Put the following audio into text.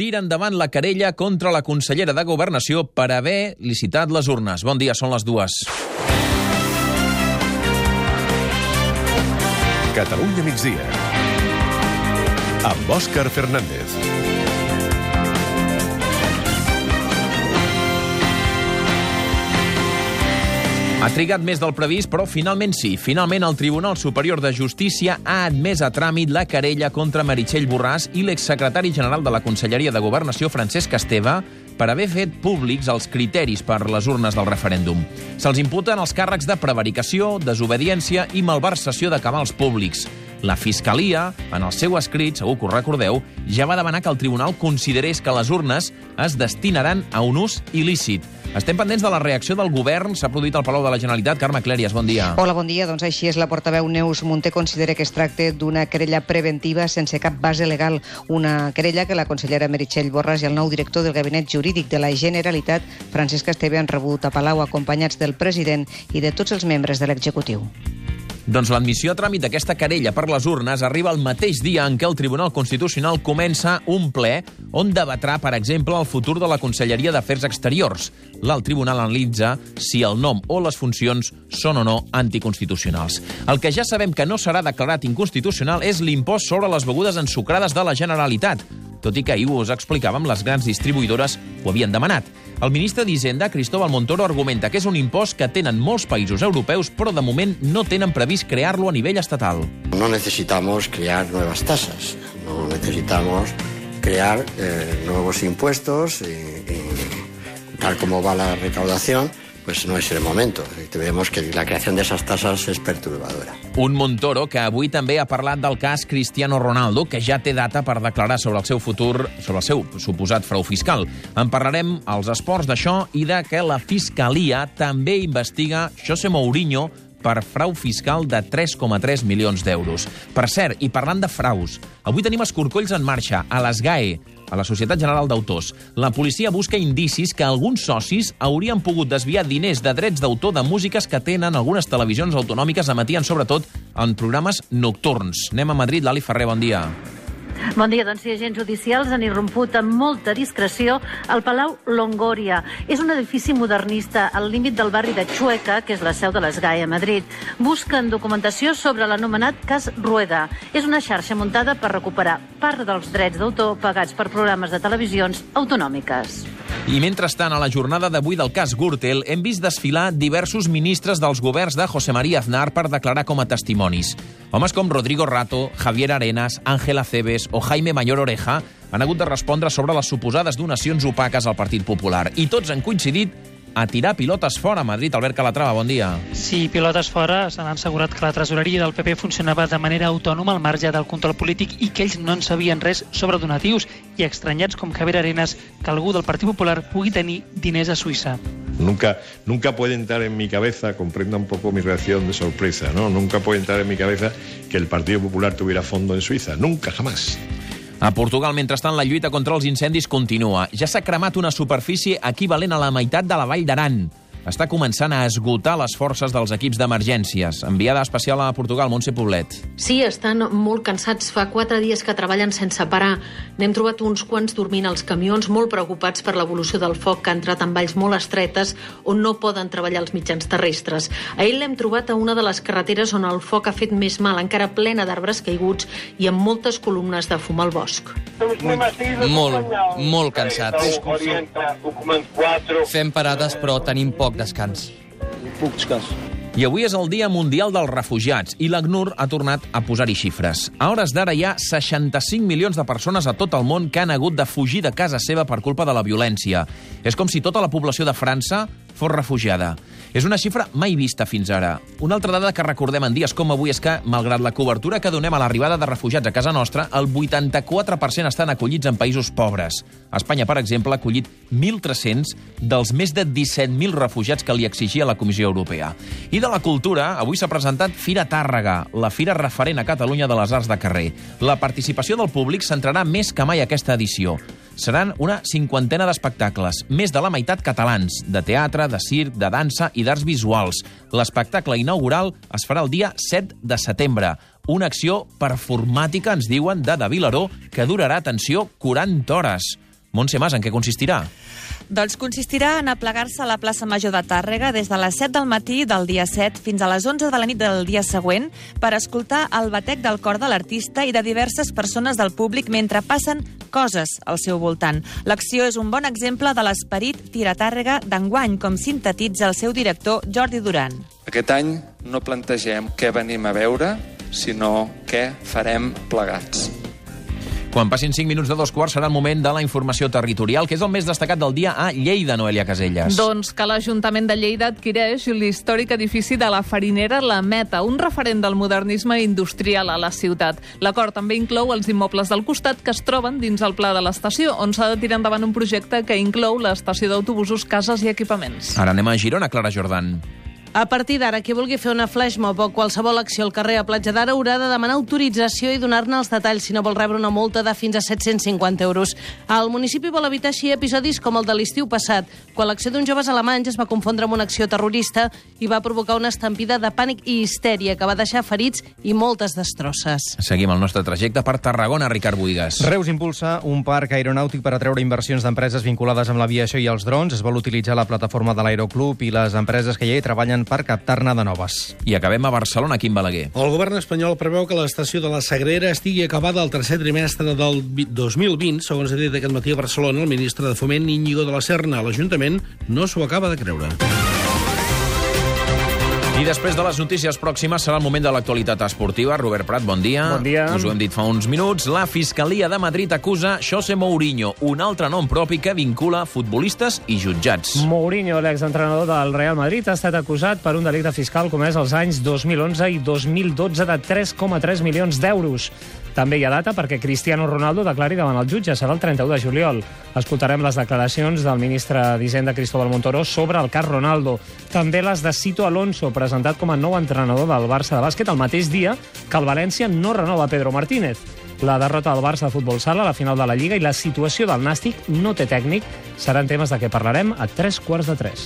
tira endavant la querella contra la consellera de Governació per haver licitat les urnes. Bon dia, són les dues. Catalunya migdia. Amb Òscar Fernández. Ha trigat més del previst, però finalment sí. Finalment el Tribunal Superior de Justícia ha admès a tràmit la querella contra Meritxell Borràs i l'exsecretari general de la Conselleria de Governació, Francesc Esteve, per haver fet públics els criteris per les urnes del referèndum. Se'ls imputen els càrrecs de prevaricació, desobediència i malversació de cabals públics. La Fiscalia, en el seu escrit, segur que ho recordeu, ja va demanar que el tribunal considerés que les urnes es destinaran a un ús il·lícit. Estem pendents de la reacció del govern. S'ha produït al Palau de la Generalitat. Carme Clèries, bon dia. Hola, bon dia. Doncs així és. La portaveu Neus Munté considera que es tracta d'una querella preventiva sense cap base legal. Una querella que la consellera Meritxell Borràs i el nou director del Gabinet Jurídic de la Generalitat, Francesc Esteve, han rebut a Palau acompanyats del president i de tots els membres de l'executiu. Doncs l'admissió a tràmit d'aquesta querella per les urnes arriba el mateix dia en què el Tribunal Constitucional comença un ple on debatrà, per exemple, el futur de la Conselleria d'Afers Exteriors. L'alt tribunal analitza si el nom o les funcions són o no anticonstitucionals. El que ja sabem que no serà declarat inconstitucional és l'impost sobre les begudes ensucrades de la Generalitat, tot i que ahir us explicàvem, les grans distribuïdores ho havien demanat. El ministre d'Hisenda, Cristóbal Montoro, argumenta que és un impost que tenen molts països europeus, però de moment no tenen previst crear-lo a nivell estatal. No necesitamos crear nuevas tasas, no necesitamos crear eh, nuevos impuestos y, y tal como va la recaudación, pues no es el momento. Vemos que la creación de esas tasas es perturbadora. Un Montoro que avui també ha parlat del cas Cristiano Ronaldo, que ja té data per declarar sobre el seu futur, sobre el seu suposat frau fiscal. En parlarem als esports d'això i de que la Fiscalia també investiga José Mourinho per frau fiscal de 3,3 milions d'euros. Per cert, i parlant de fraus, avui tenim escorcolls en marxa a les GAE, a la Societat General d'Autors. La policia busca indicis que alguns socis haurien pogut desviar diners de drets d'autor de músiques que tenen algunes televisions autonòmiques emetien sobretot en programes nocturns. Anem a Madrid, Lali Ferrer, bon dia. Bon dia, doncs, si agents judicials han irromput amb molta discreció al Palau Longoria. És un edifici modernista al límit del barri de Chueca, que és la seu de les GAE a Madrid. Busquen documentació sobre l'anomenat cas Rueda. És una xarxa muntada per recuperar part dels drets d'autor pagats per programes de televisions autonòmiques. I mentrestant, a la jornada d'avui del cas Gürtel, hem vist desfilar diversos ministres dels governs de José María Aznar per declarar com a testimonis. Homes com Rodrigo Rato, Javier Arenas, Ángela Cebes o Jaime Mayor Oreja han hagut de respondre sobre les suposades donacions opaques al Partit Popular. I tots han coincidit a tirar pilotes fora a Madrid. Albert Calatrava, bon dia. Sí, pilotes fora. S'han assegurat que la tresoreria del PP funcionava de manera autònoma al marge del control polític i que ells no en sabien res sobre donatius i estranyats com Javier Arenas que algú del Partit Popular pugui tenir diners a Suïssa. Nunca, nunca puede entrar en mi cabeza, comprenda un poco mi reacción de sorpresa, ¿no? Nunca puede entrar en mi cabeza que el Partido Popular tuviera fondo en Suiza. Nunca, jamás. A Portugal, mentrestant, la lluita contra els incendis continua. Ja s'ha cremat una superfície equivalent a la meitat de la Vall d'Aran està començant a esgotar les forces dels equips d'emergències. Enviada especial a Portugal, Montse Poblet. Sí, estan molt cansats. Fa quatre dies que treballen sense parar. N'hem trobat uns quants dormint als camions, molt preocupats per l'evolució del foc que ha entrat en valls molt estretes on no poden treballar els mitjans terrestres. Ahir l'hem trobat a una de les carreteres on el foc ha fet més mal, encara plena d'arbres caiguts i amb moltes columnes de fum al bosc. Molt, molt cansats. Fem parades, però tenim poc descans. Puc descans. I avui és el Dia Mundial dels Refugiats i l'ACNUR ha tornat a posar-hi xifres. A hores d'ara hi ha 65 milions de persones a tot el món que han hagut de fugir de casa seva per culpa de la violència. És com si tota la població de França fos refugiada. És una xifra mai vista fins ara. Una altra dada que recordem en dies com avui és que, malgrat la cobertura que donem a l'arribada de refugiats a casa nostra, el 84% estan acollits en països pobres. Espanya, per exemple, ha acollit 1.300 dels més de 17.000 refugiats que li exigia la Comissió Europea. I de la cultura, avui s'ha presentat Fira Tàrrega, la fira referent a Catalunya de les arts de carrer. La participació del públic centrarà més que mai aquesta edició. Seran una cinquantena d'espectacles, més de la meitat catalans, de teatre, de circ, de dansa i d'arts visuals. L'espectacle inaugural es farà el dia 7 de setembre. Una acció performàtica, ens diuen, de De Vilaró, que durarà, atenció, 40 hores. Montse Mas, en què consistirà? Doncs consistirà en aplegar-se a la plaça Major de Tàrrega des de les 7 del matí del dia 7 fins a les 11 de la nit del dia següent per escoltar el batec del cor de l'artista i de diverses persones del públic mentre passen coses al seu voltant. L'acció és un bon exemple de l'esperit tiratàrrega d'enguany, com sintetitza el seu director Jordi Duran. Aquest any no plantegem què venim a veure, sinó què farem plegats. Quan passin 5 minuts de dos quarts serà el moment de la informació territorial, que és el més destacat del dia a Lleida, Noelia Caselles. Doncs que l'Ajuntament de Lleida adquireix l'històric edifici de la farinera La Meta, un referent del modernisme industrial a la ciutat. L'acord també inclou els immobles del costat que es troben dins el pla de l'estació, on s'ha de tirar endavant un projecte que inclou l'estació d'autobusos, cases i equipaments. Ara anem a Girona, Clara Jordan. A partir d'ara, qui vulgui fer una flash mob o qualsevol acció al carrer a Platja d'Ara haurà de demanar autorització i donar-ne els detalls si no vol rebre una multa de fins a 750 euros. El municipi vol evitar així episodis com el de l'estiu passat, quan l'acció d'uns joves alemanys es va confondre amb una acció terrorista i va provocar una estampida de pànic i histèria que va deixar ferits i moltes destrosses. Seguim el nostre trajecte per Tarragona, Ricard Buigas. Reus impulsa un parc aeronàutic per atreure inversions d'empreses vinculades amb l'aviació i els drons. Es vol utilitzar la plataforma de l'Aeroclub i les empreses que ja hi treballen per captar-ne de noves. I acabem a Barcelona, Quim Balaguer. El govern espanyol preveu que l'estació de la Sagrera estigui acabada el tercer trimestre del 2020, segons ha dit aquest matí a Barcelona el ministre de Foment Íñigo de la Serna. L'Ajuntament no s'ho acaba de creure. I després de les notícies pròximes serà el moment de l'actualitat esportiva. Robert Prat, bon dia. Bon dia. Us ho hem dit fa uns minuts. La Fiscalia de Madrid acusa José Mourinho, un altre nom propi que vincula futbolistes i jutjats. Mourinho, l'exentrenador del Real Madrid, ha estat acusat per un delicte fiscal comès als anys 2011 i 2012 de 3,3 milions d'euros. També hi ha data perquè Cristiano Ronaldo declari davant el jutge. Serà el 31 de juliol. Escoltarem les declaracions del ministre d'Hisenda Cristóbal Montoro sobre el cas Ronaldo. També les de Cito Alonso, presentat com a nou entrenador del Barça de bàsquet el mateix dia que el València no renova Pedro Martínez. La derrota del Barça de futbol sala a la final de la Lliga i la situació del Nàstic no té tècnic seran temes de què parlarem a tres quarts de tres.